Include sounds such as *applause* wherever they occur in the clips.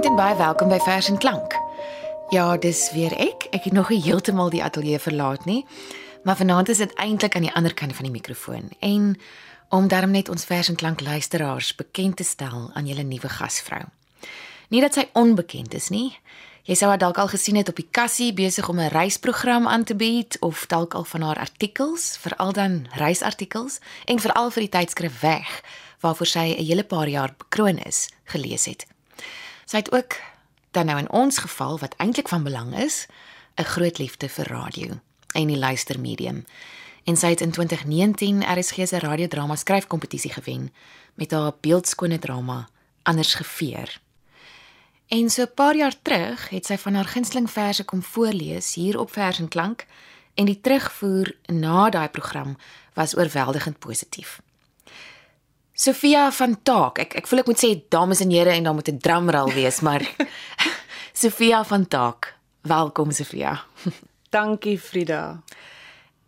Goeienaand en baie welkom by Vers en Klank. Ja, dis weer ek. Ek het nog nie heeltemal die ateljee verlaat nie. Maar vanaand is dit eintlik aan die ander kant van die mikrofoon en om daarom net ons Vers en Klank luisteraars bekend te stel aan julle nuwe gasvrou. Nie dat sy onbekend is nie. Jy sou haar dalk al gesien het op die kassie besig om 'n reisprogram aan te bied of dalk al van haar artikels, veral dan reisartikels en veral vir die tydskrif Weg waarvoor sy 'n hele paar jaar bekroon is, gelees het. Sy het ook dan nou in ons geval wat eintlik van belang is, 'n groot liefde vir radio en die luistermedium. En sy het in 2019 RSG se radiodrama skryfkompetisie gewen met haar beeldskone drama Anders geveer. En so 'n paar jaar terug het sy van haar gunsteling verse kom voorlees hier op Vers en Klank en die terugvoer na daai program was oorweldigend positief. Sofia van Taak. Ek ek voel ek moet sê dames en here en dan moet 'n drumroll wees, maar *laughs* Sofia van Taak. Welkom Sofia. Dankie Frida.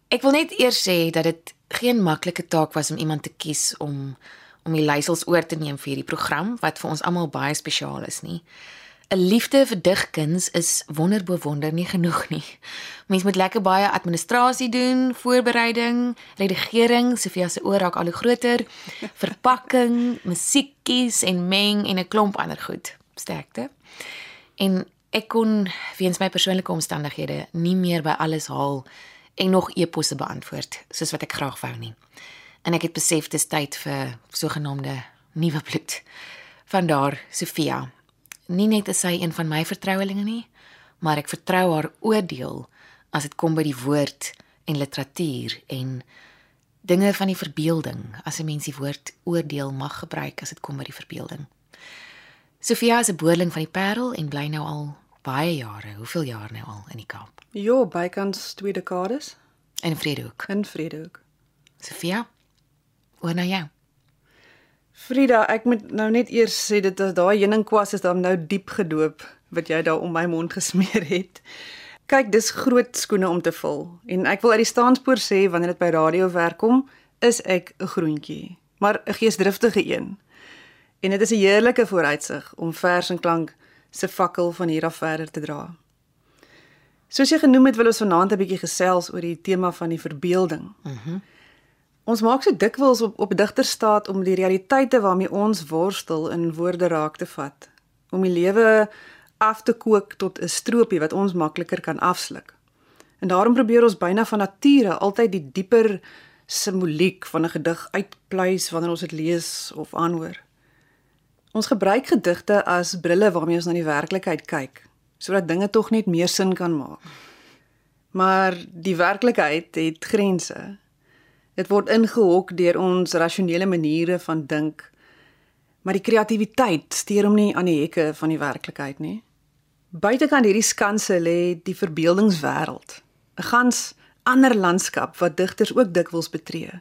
Ek wil net eers sê dat dit geen maklike taak was om iemand te kies om om die leiersels oor te neem vir hierdie program wat vir ons almal baie spesiaal is nie. 'n liefde vir digkuns is wonderbo wonder nie genoeg nie. Mens moet lekker baie administrasie doen, voorbereiding, redigering, Sofia se oor raak al hoe groter, *laughs* verpakking, musiekies en meng en 'n klomp ander goed. Sterkte. En ek kon weens my persoonlike omstandighede nie meer by alles haal en nog e-posse beantwoord soos wat ek graag wou nie. En ek het besef dis tyd vir sogenaamde nuwe bloed. Vandaar Sofia nie net is sy een van my vertrouelinge nie, maar ek vertrou haar oordeel as dit kom by die woord en literatuur en dinge van die verbeelding as 'n mens die woord oordeel mag gebruik as dit kom by die verbeelding. Sofia is 'n boerling van die Parel en bly nou al baie jare, hoeveel jaar nou al in die Kaap? Jo, bykans twee dekades in Vredehoek. In Vredehoek. Sofia, hoe nou jou? Frida, ek moet nou net eers sê dit is daai heuningkwas is dan nou diep gedoop wat jy daar om my mond *laughs* gesmeer het. Kyk, dis groot skoene om te vul en ek wil uit die staanspoor sê wanneer dit by radio werk kom, is ek 'n groentjie, maar 'n geesdriftige een. En dit is 'n heerlike vooruitsig om vers en klank se fakkel van hier af verder te dra. Soos jy genoem het, wil ons vanaand 'n bietjie gesels oor die tema van die verbeelding. Mhm. Mm Ons maak so dikwels op op digterstaat om die realiteite waarmee ons worstel in woorde raak te vat, om die lewe af te kook tot 'n stroopie wat ons makliker kan afsluk. En daarom probeer ons byna van nature altyd die dieper simboliek van 'n gedig uitpluis wanneer ons dit lees of aanhoor. Ons gebruik gedigte as brille waarmee ons na die werklikheid kyk, sodat dinge tog net meer sin kan maak. Maar die werklikheid het grense Dit word ingehok deur ons rasionele maniere van dink. Maar die kreatiwiteit steur hom nie aan die hekke van die werklikheid nie. Buitekant hierdie skanse lê die verbeeldingswêreld, 'n gans ander landskap wat digters ook dikwels betree.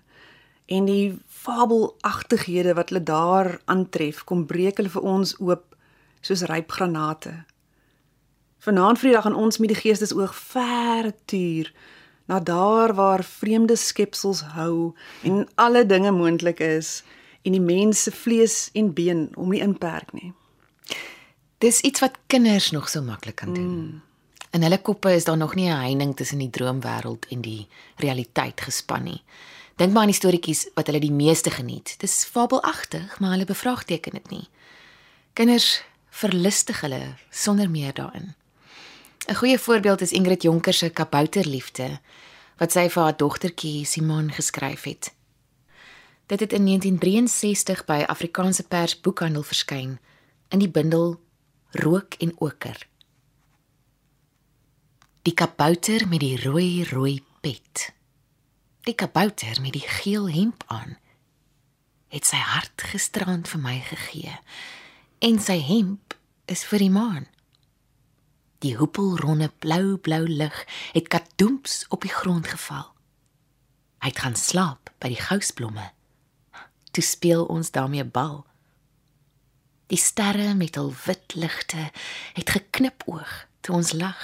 En die fabelagtighede wat hulle daar aantref, kom breek hulle vir ons oop soos ryp granate. Vanaand Vrydag gaan ons met die geestesoog ver tuur na daar waar vreemde skepsels hou en alle dinge moontlik is en die mens se vlees en been om nie inperk nie. Dis iets wat kinders nog so maklik kan doen. Mm. In hulle koppe is daar nog nie 'n heining tussen die droomwêreld en die realiteit gespan nie. Dink maar aan die storieetjies wat hulle die meeste geniet. Dis fabelagtig, maar hulle bevraagteken dit nie. Kinders verlustig hulle sonder meer daarin. 'n Goeie voorbeeld is Ingrid Jonker se Kabouterliefde wat sy vir haar dogtertjie Simon geskryf het. Dit het in 1963 by Afrikaanse Pers Boekhandel verskyn in die bundel Rook en Oker. Die kabouter met die rooi rooi pet. Die kabouter met die geel hemp aan het sy hart gisterand vir my gegee en sy hemp is vir die maan. Die hoepelronde blou-blou lig het kadoemps op die grond geval. Hy het gaan slaap by die gousblomme. Toe speel ons daarmee bal. Die sterre met hul wit ligte het geknip oog toe ons lag.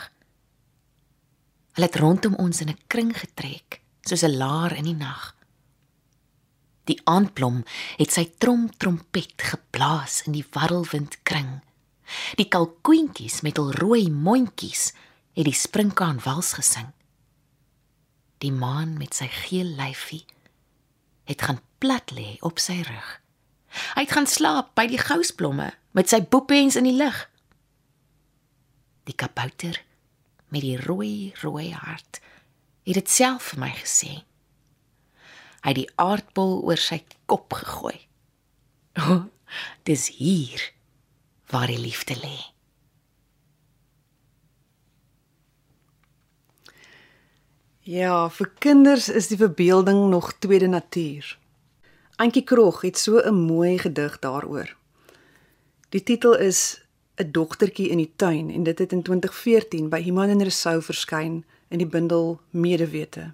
Hulle het rondom ons in 'n kring getrek, soos 'n laar in die nag. Die aandblom het sy trom trompet geblaas in die warrelwind kring Die kalkoentjies met hul rooi mondjies het die sprinkaan wals gesing. Die maan met sy geel lyfie het gaan plat lê op sy rug. Hy het gaan slaap by die gousblomme met sy boepens in die lug. Die kabouter met die rooi rooi hart het dit self vir my gesê. Hy het die aardbol oor sy kop gegooi. *laughs* O, dis hier waar die liefde lê. Ja, vir kinders is die verbeelding nog tweede natuur. Antjie Krog het so 'n mooi gedig daaroor. Die titel is 'n dogtertjie in die tuin en dit het in 2014 by Iman en Resou verskyn in die bundel Medewete.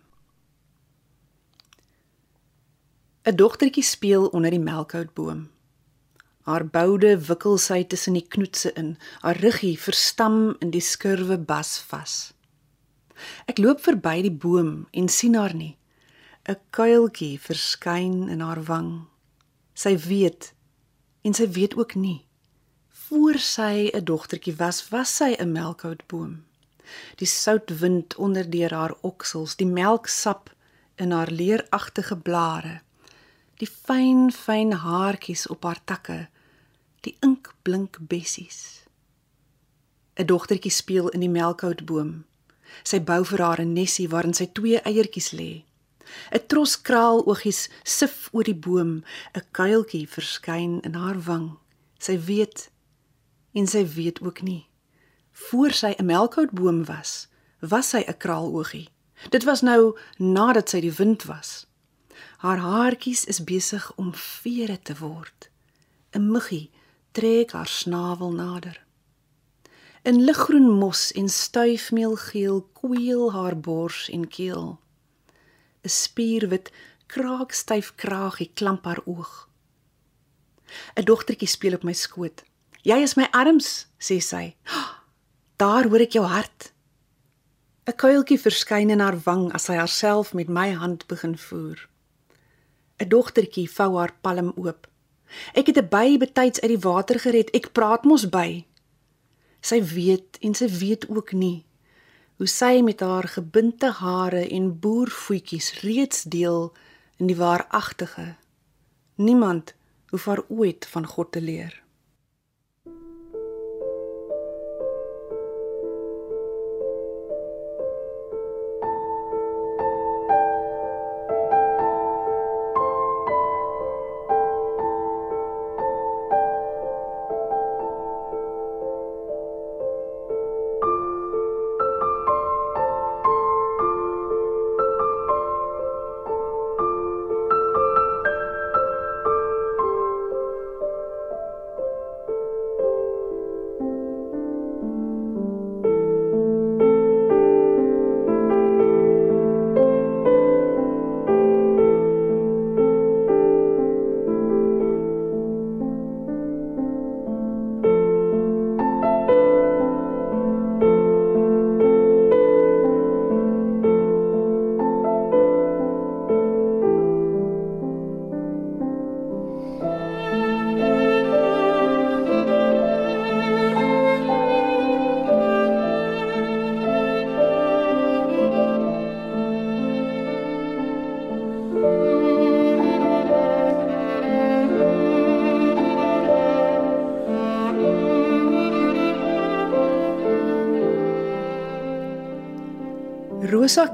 'n Dogtertjie speel onder die melkhoutboom. Haar boude wikkel sy tussen die knoetse in, haar ruggie verstam in die skurwe bas vas. Ek loop verby die boom en sien haar nie. 'n Kuiltjie verskyn in haar wang. Sy weet en sy weet ook nie voor sy 'n dogtertjie was, was sy 'n melkhoutboom. Die soutwind onder deur haar oksels, die melksap in haar leeragtige blare, die fyn fyn haartjies op haar takke, die inkblink bessies. 'n Dogtertjie speel in die melkhoutboom. Sy bou vir haar 'n nesie waarin sy twee eiertjies lê. 'n Tros kraaloogies sif oor die boom, 'n kuiltjie verskyn in haar wang. Sy weet en sy weet ook nie. Voor sy 'n melkhoutboom was, was sy 'n kraaloogie. Dit was nou nadat sy die wind was. Haar haartjies is besig om vere te word. 'n Muggie trek haar snavel nader. In liggroen mos en stuifmeelgeel kweel haar bors en keel. 'n Spierwit kraakstyf kraagie klamp haar oog. 'n Dogtertjie speel op my skoot. Jy is my arms, sê sy. *gasps* Daar hoor ek jou hart. 'n Kuiltjie verskyn in haar wang as sy haarself met my hand begin voer. 'n Dogtertjie vou haar palm oop. Ek het 'n by betyds uit die water gered. Ek praat mos by. Sy weet en sy weet ook nie hoe sy met haar gebinte hare en boervoetjies reeds deel in die waaragtige. Niemand hoef haar ooit van God te leer.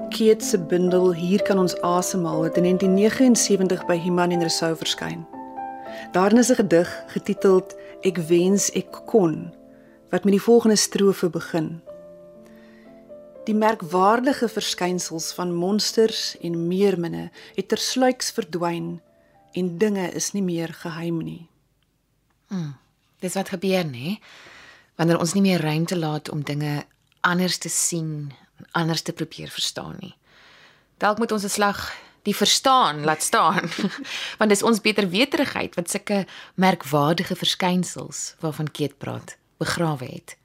Keet se bundel Hier kan ons asemhaal het in 1979 by Human en Resou verskyn. Daarin is 'n gedig getiteld Ek wens ek kon wat met die volgende strofe begin. Die merkwaardige verskynsels van monsters en meerminne het tersluiks verdwyn en dinge is nie meer geheim nie. Hmm, dis wat gebeur nê? Wanneer ons nie meer ruimte laat om dinge anders te sien anders te probeer verstaan nie. Dalk moet ons 'n slag die verstaan laat staan. *laughs* Want dis ons beter weterigheid wat sulke merkwaardige verskynsels waarvan Keet praat, begrawe het.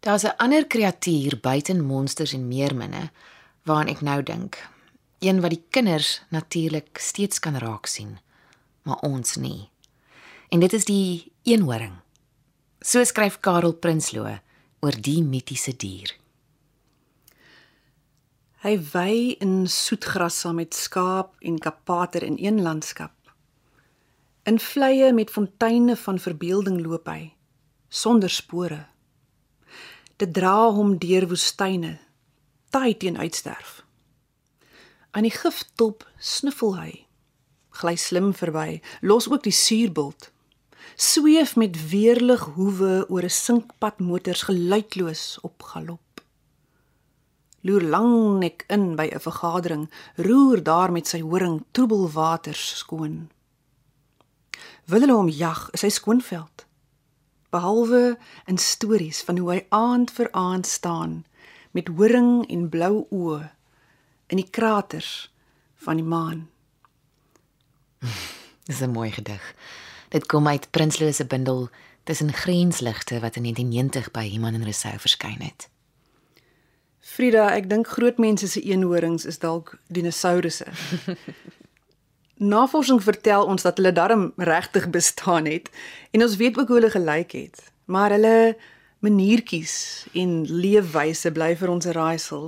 Daar's 'n ander kreatuur buite monsters en meerminne waaraan ek nou dink. Een wat die kinders natuurlik steeds kan raak sien, maar ons nie. En dit is die eenhoring. So skryf Karel Prinsloo oor die mitiese dier. Hy wy in soetgras saam met skaap en kapater in een landskap. In vleie met fonteine van verbeelding loop hy sonder spore. Dit dra hom deur woestyne, taai teen uitsterf. Aan die giftop snuffel hy, gly slim verby, los ook die suurbult. Sweef met weerlig hoewe oor 'n sinkpad motors geluidloos op galop loer langnek in by 'n vergadering, roer daar met sy horing troebelwaters skoon. Wil hulle hom jag, is hy skoonveld. Behalwe in stories van hoe hy aand vir aand staan met horing en blou oë in die kraters van die maan. *laughs* Dis 'n mooi gedig. Dit kom uit Prinslose bundel tussen grensligte wat in 1990 by Iman en Rousseau verskyn het. Frida, ek dink groot mense se eenhorings is dalk dinosourusse. *laughs* Navorsing vertel ons dat hulle darm regtig bestaan het en ons weet ook hoe hulle gelyk het, maar hulle maniertjies en leefwyse bly vir ons 'n raaisel,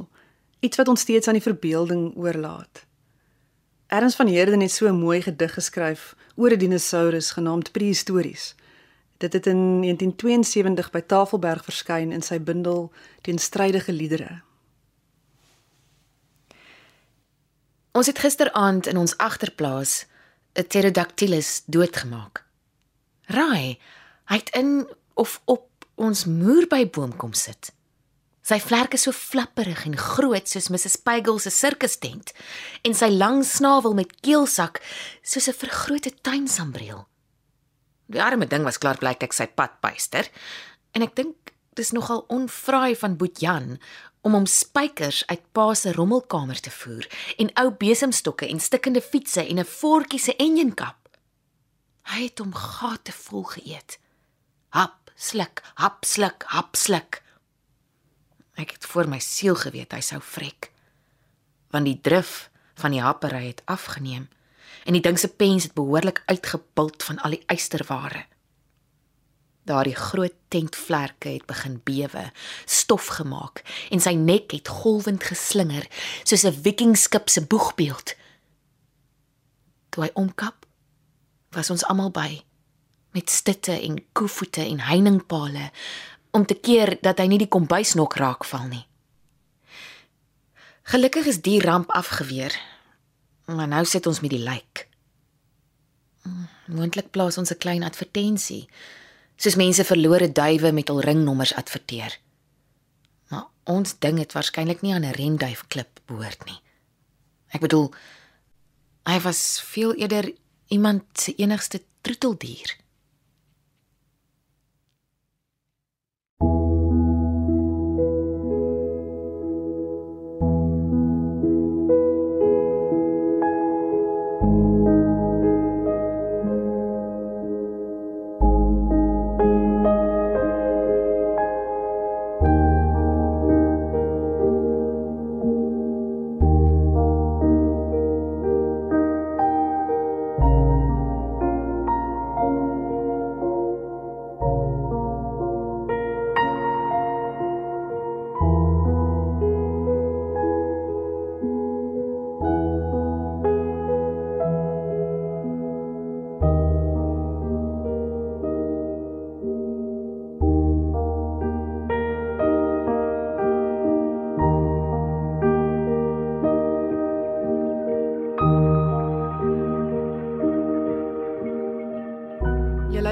iets wat ons steeds aan die verbeelding oorlaat. Ernst van Heerden het so 'n mooi gedig geskryf oor 'n dinosourus genaamd Prehistories. Dit het in 1972 by Tafelberg verskyn in sy bundel Teenstrydige liedere. Ons het gisteraand in ons agterplaas 'n pterodactylus doodgemaak. Raai, hy het in of op ons moerbeiboom kom sit. Sy vlerke so flapperig en groot soos Mrs Pygel se sirkustent en sy lang snavel met keelsak soos 'n vergrote tuinsambreel. Die arme ding was klaar blyk ek sy padbuister en ek dink dis nogal onvraai van Boet Jan om hom spykers uit pa se rommelkamer te voer en ou besemstokke en stikkende fietsse en 'n voetjie se enjinkap. Hy het hom gate vol geëet. Hap, sluk, hap, sluk, hap, sluk. Ek het voor my siel geweet hy sou vrek. Want die drif van die happery het afgeneem en die ding se pens het behoorlik uitgebult van al die eysterware. Daardie groot tentvlerke het begin bewe, stof gemaak en sy nek het golwend geslinger soos 'n vikingskip se boegbeeld. Toe hy omkap, was ons almal by met stitte en koevoete en heiningpale om te keer dat hy nie die kombuisnok raakval nie. Gelukkig is die ramp afgeweer. Maar nou sit ons met die lijk. Moontlik plaas ons 'n klein advertensie soos mense verlore duwe met hul ringnommers adverteer. Maar ons ding het waarskynlik nie aan 'n renduif klip behoort nie. Ek bedoel hy was veel eerder iemand se enigste troeteldier.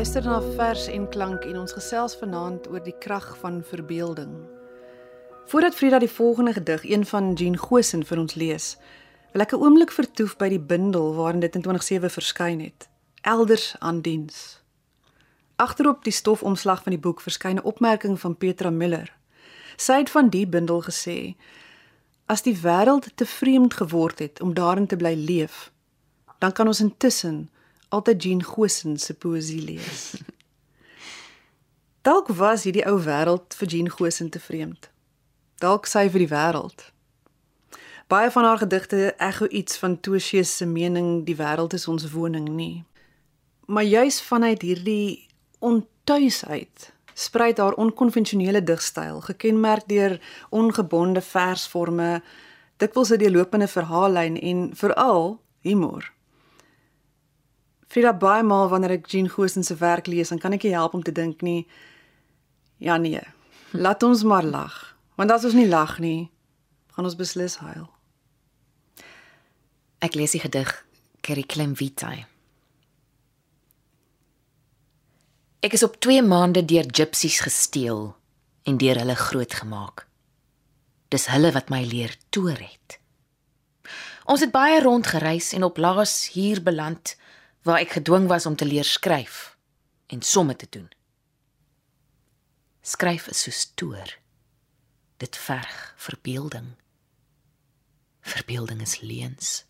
Luister na vers en klank en ons gesels vanaand oor die krag van verbeelding. Voordat Frida die volgende gedig, een van Jean Gosen vir ons lees, wil ek 'n oomblik vertoef by die bundel waarin dit in 2007 verskyn het. Elders aan diens. Agterop die stofomslag van die boek verskyn 'n opmerking van Petra Miller. Sy het van die bundel gesê: As die wêreld te vreemd geword het om daarin te bly leef, dan kan ons intussen altyd Jean Gosen se poesie lees. Dalk was hierdie ou wêreld vir Jean Gosen te vreemd. Dalk sy vir die wêreld. Baie van haar gedigte ekho iets van Toshe se mening die wêreld is ons woning nie. Maar juis vanuit hierdie ontuisheid spruit haar onkonvensionele digstyl, gekenmerk deur ongebonde versforme, dikwels 'n deurlopende verhaallyn en veral humor. Frida baie maal wanneer ek Jean Goosen se werk lees, dan kan ek nie help om te dink nie. Ja nee. Laat ons maar lag, want as ons nie lag nie, gaan ons beslis huil. Ek lees die gedig Curriculum Vitae. Ek is op 2 maande deur gypsies gesteel en deur hulle grootgemaak. Dis hulle wat my leer toer het. Ons het baie rondgereis en op laas hier beland waar ek gedwing was om te leer skryf en somme te doen. Skryf is soos toer. Dit verg verbeelding. Verbeelding is leens.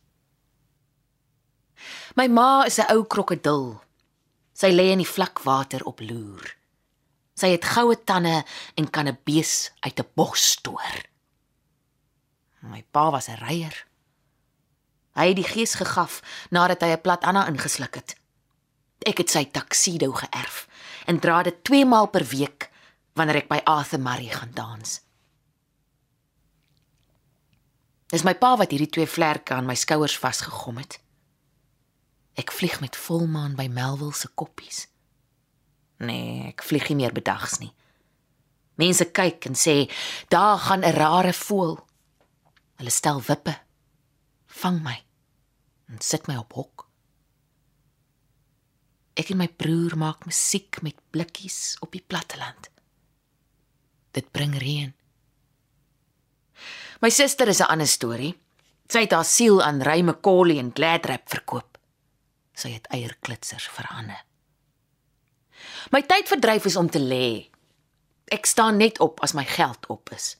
My ma is 'n ou krokodil Sy lê in die vlak water op loer. Sy het goue tande en kan 'n bees uit 'n bos stoor. My pa was 'n reier. Hy het die gees gegaf nadat hy 'n plat Anna ingesluk het. Ek het sy taksido geërf en dra dit 2 maal per week wanneer ek by Arthur Murray gaan dans. Dis my pa wat hierdie twee vlerke aan my skouers vasgegom het. Ek vlieg met volmaan by Melville se koppies. Nee, ek vlieg nie meer bedags nie. Mense kyk en sê, "Daar gaan 'n rare voël." Hulle stel wippe. Vang my en sit my op hok. Ek en my broer maak musiek met blikkies op die platteland. Dit bring reën. My suster is 'n ander storie. Sy het haar siel aan Ray McCauley en Gladrap verkoop sy het eierklitsers verander. My tydverdryf is om te lê. Ek staan net op as my geld op is.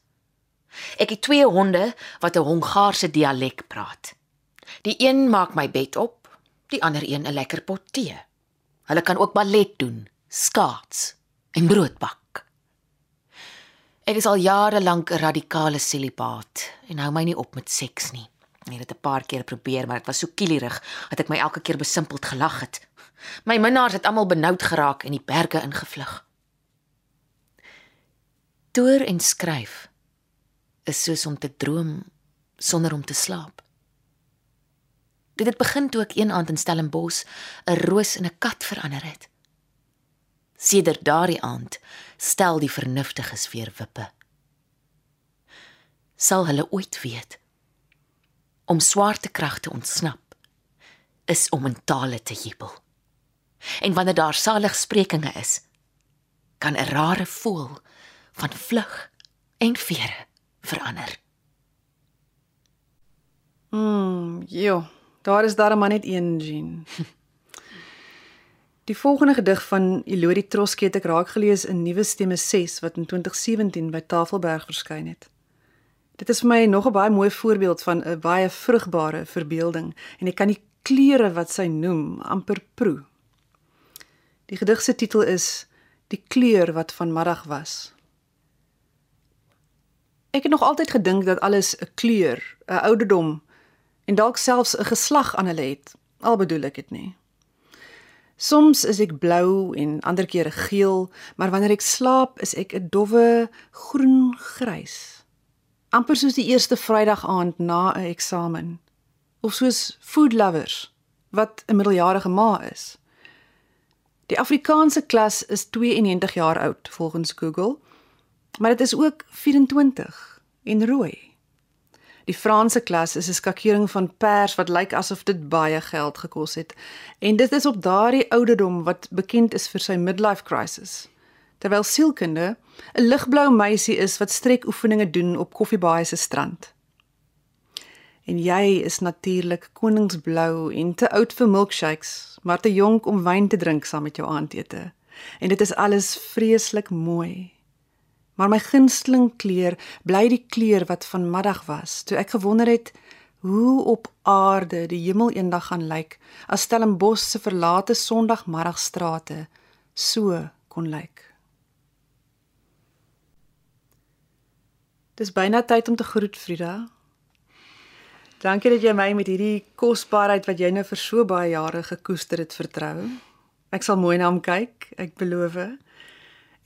Ek het twee honde wat 'n Hongaarse dialek praat. Die een maak my bed op, die ander een 'n lekker pot tee. Hulle kan ook ballet doen, skaats en brood bak. Ek is al jare lank 'n radikale celibaat en hou my nie op met seks nie. Ek het dit 'n paar keer probeer, maar dit was so kielierig dat ek my elke keer besimpeld gelag het. My minnaars het almal benoud geraak en die berge ingevlug. Toer en skryf is soos om te droom sonder om te slaap. Dit het begin toe ek een aand in Stellenbosch 'n roos in 'n kat verander het. Sedert daardie aand stel die vernuftiges weer wippe. Sal hulle ooit weet? om swaartekrag te ontsnap is om in tale te jubel. En wanneer daar saligsprekinge is, kan 'n rare voel van vlug en vere verander. Mm, jo, daar is daar maar net een Jean. *laughs* Die volgende gedig van Elodie Troske het ek raak gelees in Nuwe Stemme 6 wat in 2017 by Tafelberg verskyn het. Dit is vir my nog 'n baie mooi voorbeeld van 'n baie vrugbare verbeelding en ek kan die kleure wat sy noem amper proe. Die gedig se titel is Die kleur wat vanmiddag was. Ek het nog altyd gedink dat alles 'n kleur, 'n ouderdom en dalk selfs 'n geslag aan hulle het. Al bedoel ek dit nie. Soms is ek blou en ander kere geel, maar wanneer ek slaap is ek 'n dowwe groen-grys amper soos die eerste Vrydag aand na 'n eksamen of soos food lovers wat 'n middeljarige ma is. Die Afrikaanse klas is 92 jaar oud volgens Google, maar dit is ook 24 en rooi. Die Franse klas is 'n skakering van pers wat lyk asof dit baie geld gekos het en dit is op daardie ouderdom wat bekend is vir sy midlife crisis terwyl sielkunde 'n ligblou meisie is wat strekoefeninge doen op Koffiebaai se strand. En jy is natuurlik koningsblou en te oud vir milkshakes, maar te jonk om wyn te drink saam met jou aandete. En dit is alles vreeslik mooi. Maar my gunsteling kleur bly die kleur wat vanmiddag was, toe ek gewonder het hoe op aarde die hemel eendag gaan lyk as Stellenbosch se verlate Sondagmiddagstrate so kon lyk. Dis byna tyd om te groet, Frida. Dankie dat jy my met hierdie kosbaarheid wat jy nou vir so baie jare gekoester het vertrou. Ek sal mooi na hom kyk, ek beloof.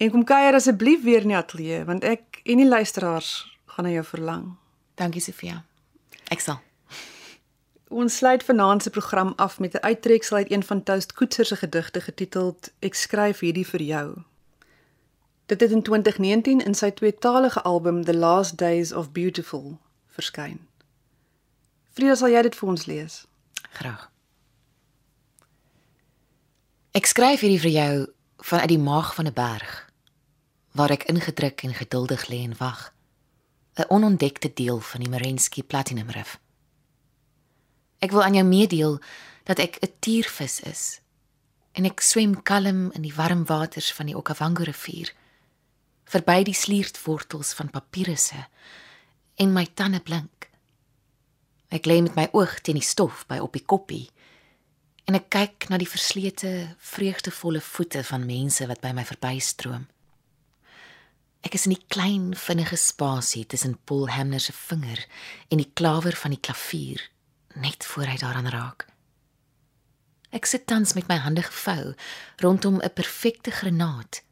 En kom kuier asseblief weer in die ateljee want ek en die luisteraars gaan na jou verlang. Dankie Sofia. Ek sal. Ons sluit vanaand se program af met 'n uittreksel uit een van Toast Koetser se gedigte getiteld Ek skryf hierdie vir jou. Dit het in 2019 in sy tweetalige album The Last Days of Beautiful verskyn. Frida, sal jy dit vir ons lees? Graag. Ek skryf hierdie vir jou vanuit die maag van 'n berg waar ek ingedruk en geduldig lê en wag. 'n Onontdekte deel van die Merensky Platinum Reef. Ek wil aan jou meedeel dat ek 'n tiervis is en ek swem kalm in die warm waters van die Okavango rivier verby die sliertwortels van papirusse en my tande blink. Ek lê met my oog teen die stof by op die koppie en ek kyk na die verslete, vreugdevolle voete van mense wat by my verbystroom. Ek is in die klein vinnige spasie tussen Paul Hamner se vinger en die klawer van die klavier net voor hy daaraan raak. Ek sit tans met my hande gevou rondom 'n perfekte granaat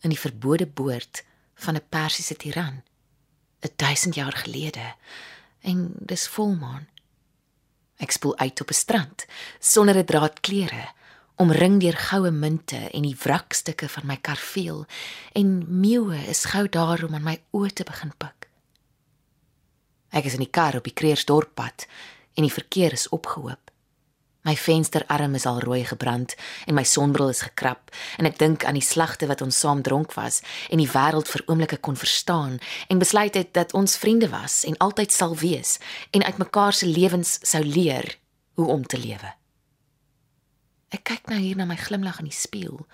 in die verbode boord van 'n Persiese tiran 'n duisend jaar gelede en dis volmaan. Ek spoel uit op 'n strand sonder 'n draad klere, omring deur goue munte en die wrakstukke van my karveel en meeuwe is gou daar om aan my oë te begin pik. Ek is in die kar op die Kreersdorppad en die verkeer is opgehoop. My vensterarm is al rooi gebrand en my sonbril is gekrap en ek dink aan die slagte wat ons saam dronk was en die wêreld vir oomblikke kon verstaan en besluit het dat ons vriende was en altyd sal wees en uit mekaar se lewens sou leer hoe om te lewe. Ek kyk nou hier na my glimlag in die spieël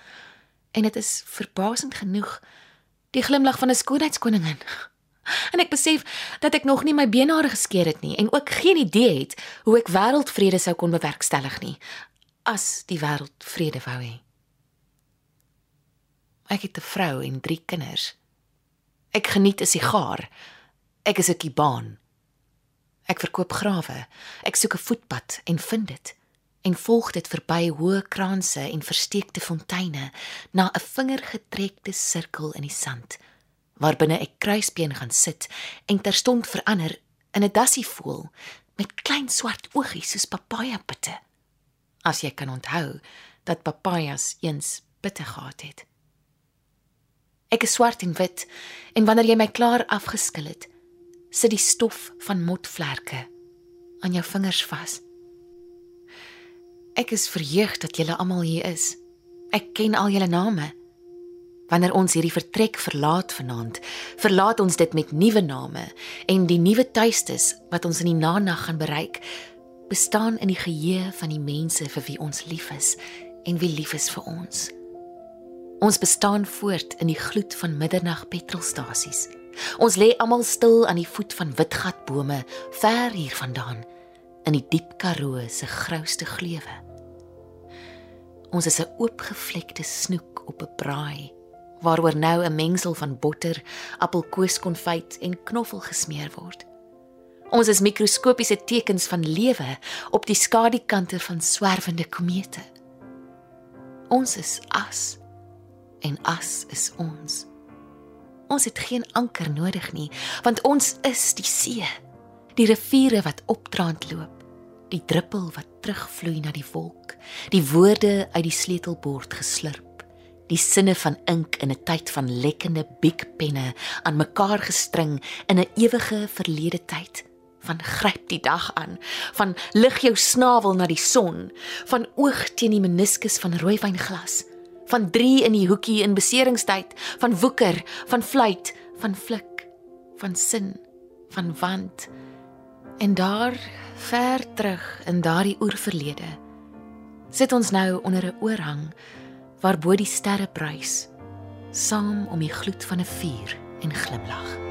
en dit is verbasend genoeg die glimlag van 'n skoonheidskoningin. *laughs* En ek besef dat ek nog nie my beenhare geskeer het nie en ook geen idee het hoe ek wêreldvrede sou kon bewerkstellig nie as die wêreld vrede wou hê. Ek het 'n vrou en 3 kinders. Ek geniet 'n sigaar. Ek is 'n kibaan. Ek verkoop grawe. Ek soek 'n voetpad en vind dit en volg dit verby hoë kraanse en versteekte fonteine na 'n vingergetrekte sirkel in die sand waarbinne ek kruisbeen gaan sit en terstond verander in 'n dassie voel met klein swart oogies soos papaja pitte. As jy kan onthou dat papajas eens pitte gehad het. Ek is swart en wit en wanneer jy my klaar afgeskil het, sit die stof van motvlerke aan jou vingers vas. Ek is verheug dat julle almal hier is. Ek ken al julle name. Wanneer ons hierdie vertrek verlaat vanaand, verlaat ons dit met nuwe name en die nuwe tuistes wat ons in die nanag gaan bereik, bestaan in die geheue van die mense vir wie ons lief is en wie lief is vir ons. Ons bestaan voort in die gloed van middernag petrolstasies. Ons lê almal stil aan die voet van witgatbome ver hier vandaan in die diep Karoo se grouste gleuwe. Ons is 'n oopgevlekte snoek op 'n braai waaroor nou 'n mengsel van botter, appelkoeskonfyt en knoffel gesmeer word. Ons is mikroskopiese tekens van lewe op die skadukante van swerwende komete. Ons is as en as is ons. Ons het geen anker nodig nie, want ons is die see, die riviere wat opdraand loop, die druppel wat terugvloei na die wolk, die woorde uit die sleutelbord geslurp die sinne van ink in 'n tyd van lekkende biekpenne aan mekaar gestring in 'n ewige verlede tyd. Van gryp die dag aan van lig jou snavel na die son van oog teen die meniskus van rooiwynglas van 3 in die hoekie in beseringstyd van woeker van fluit van flik van sin van wand en daar ver terug in daardie oerverlede sit ons nou onder 'n oorhang waarbo die sterre bruis saam om die gloed van 'n vuur en glimlag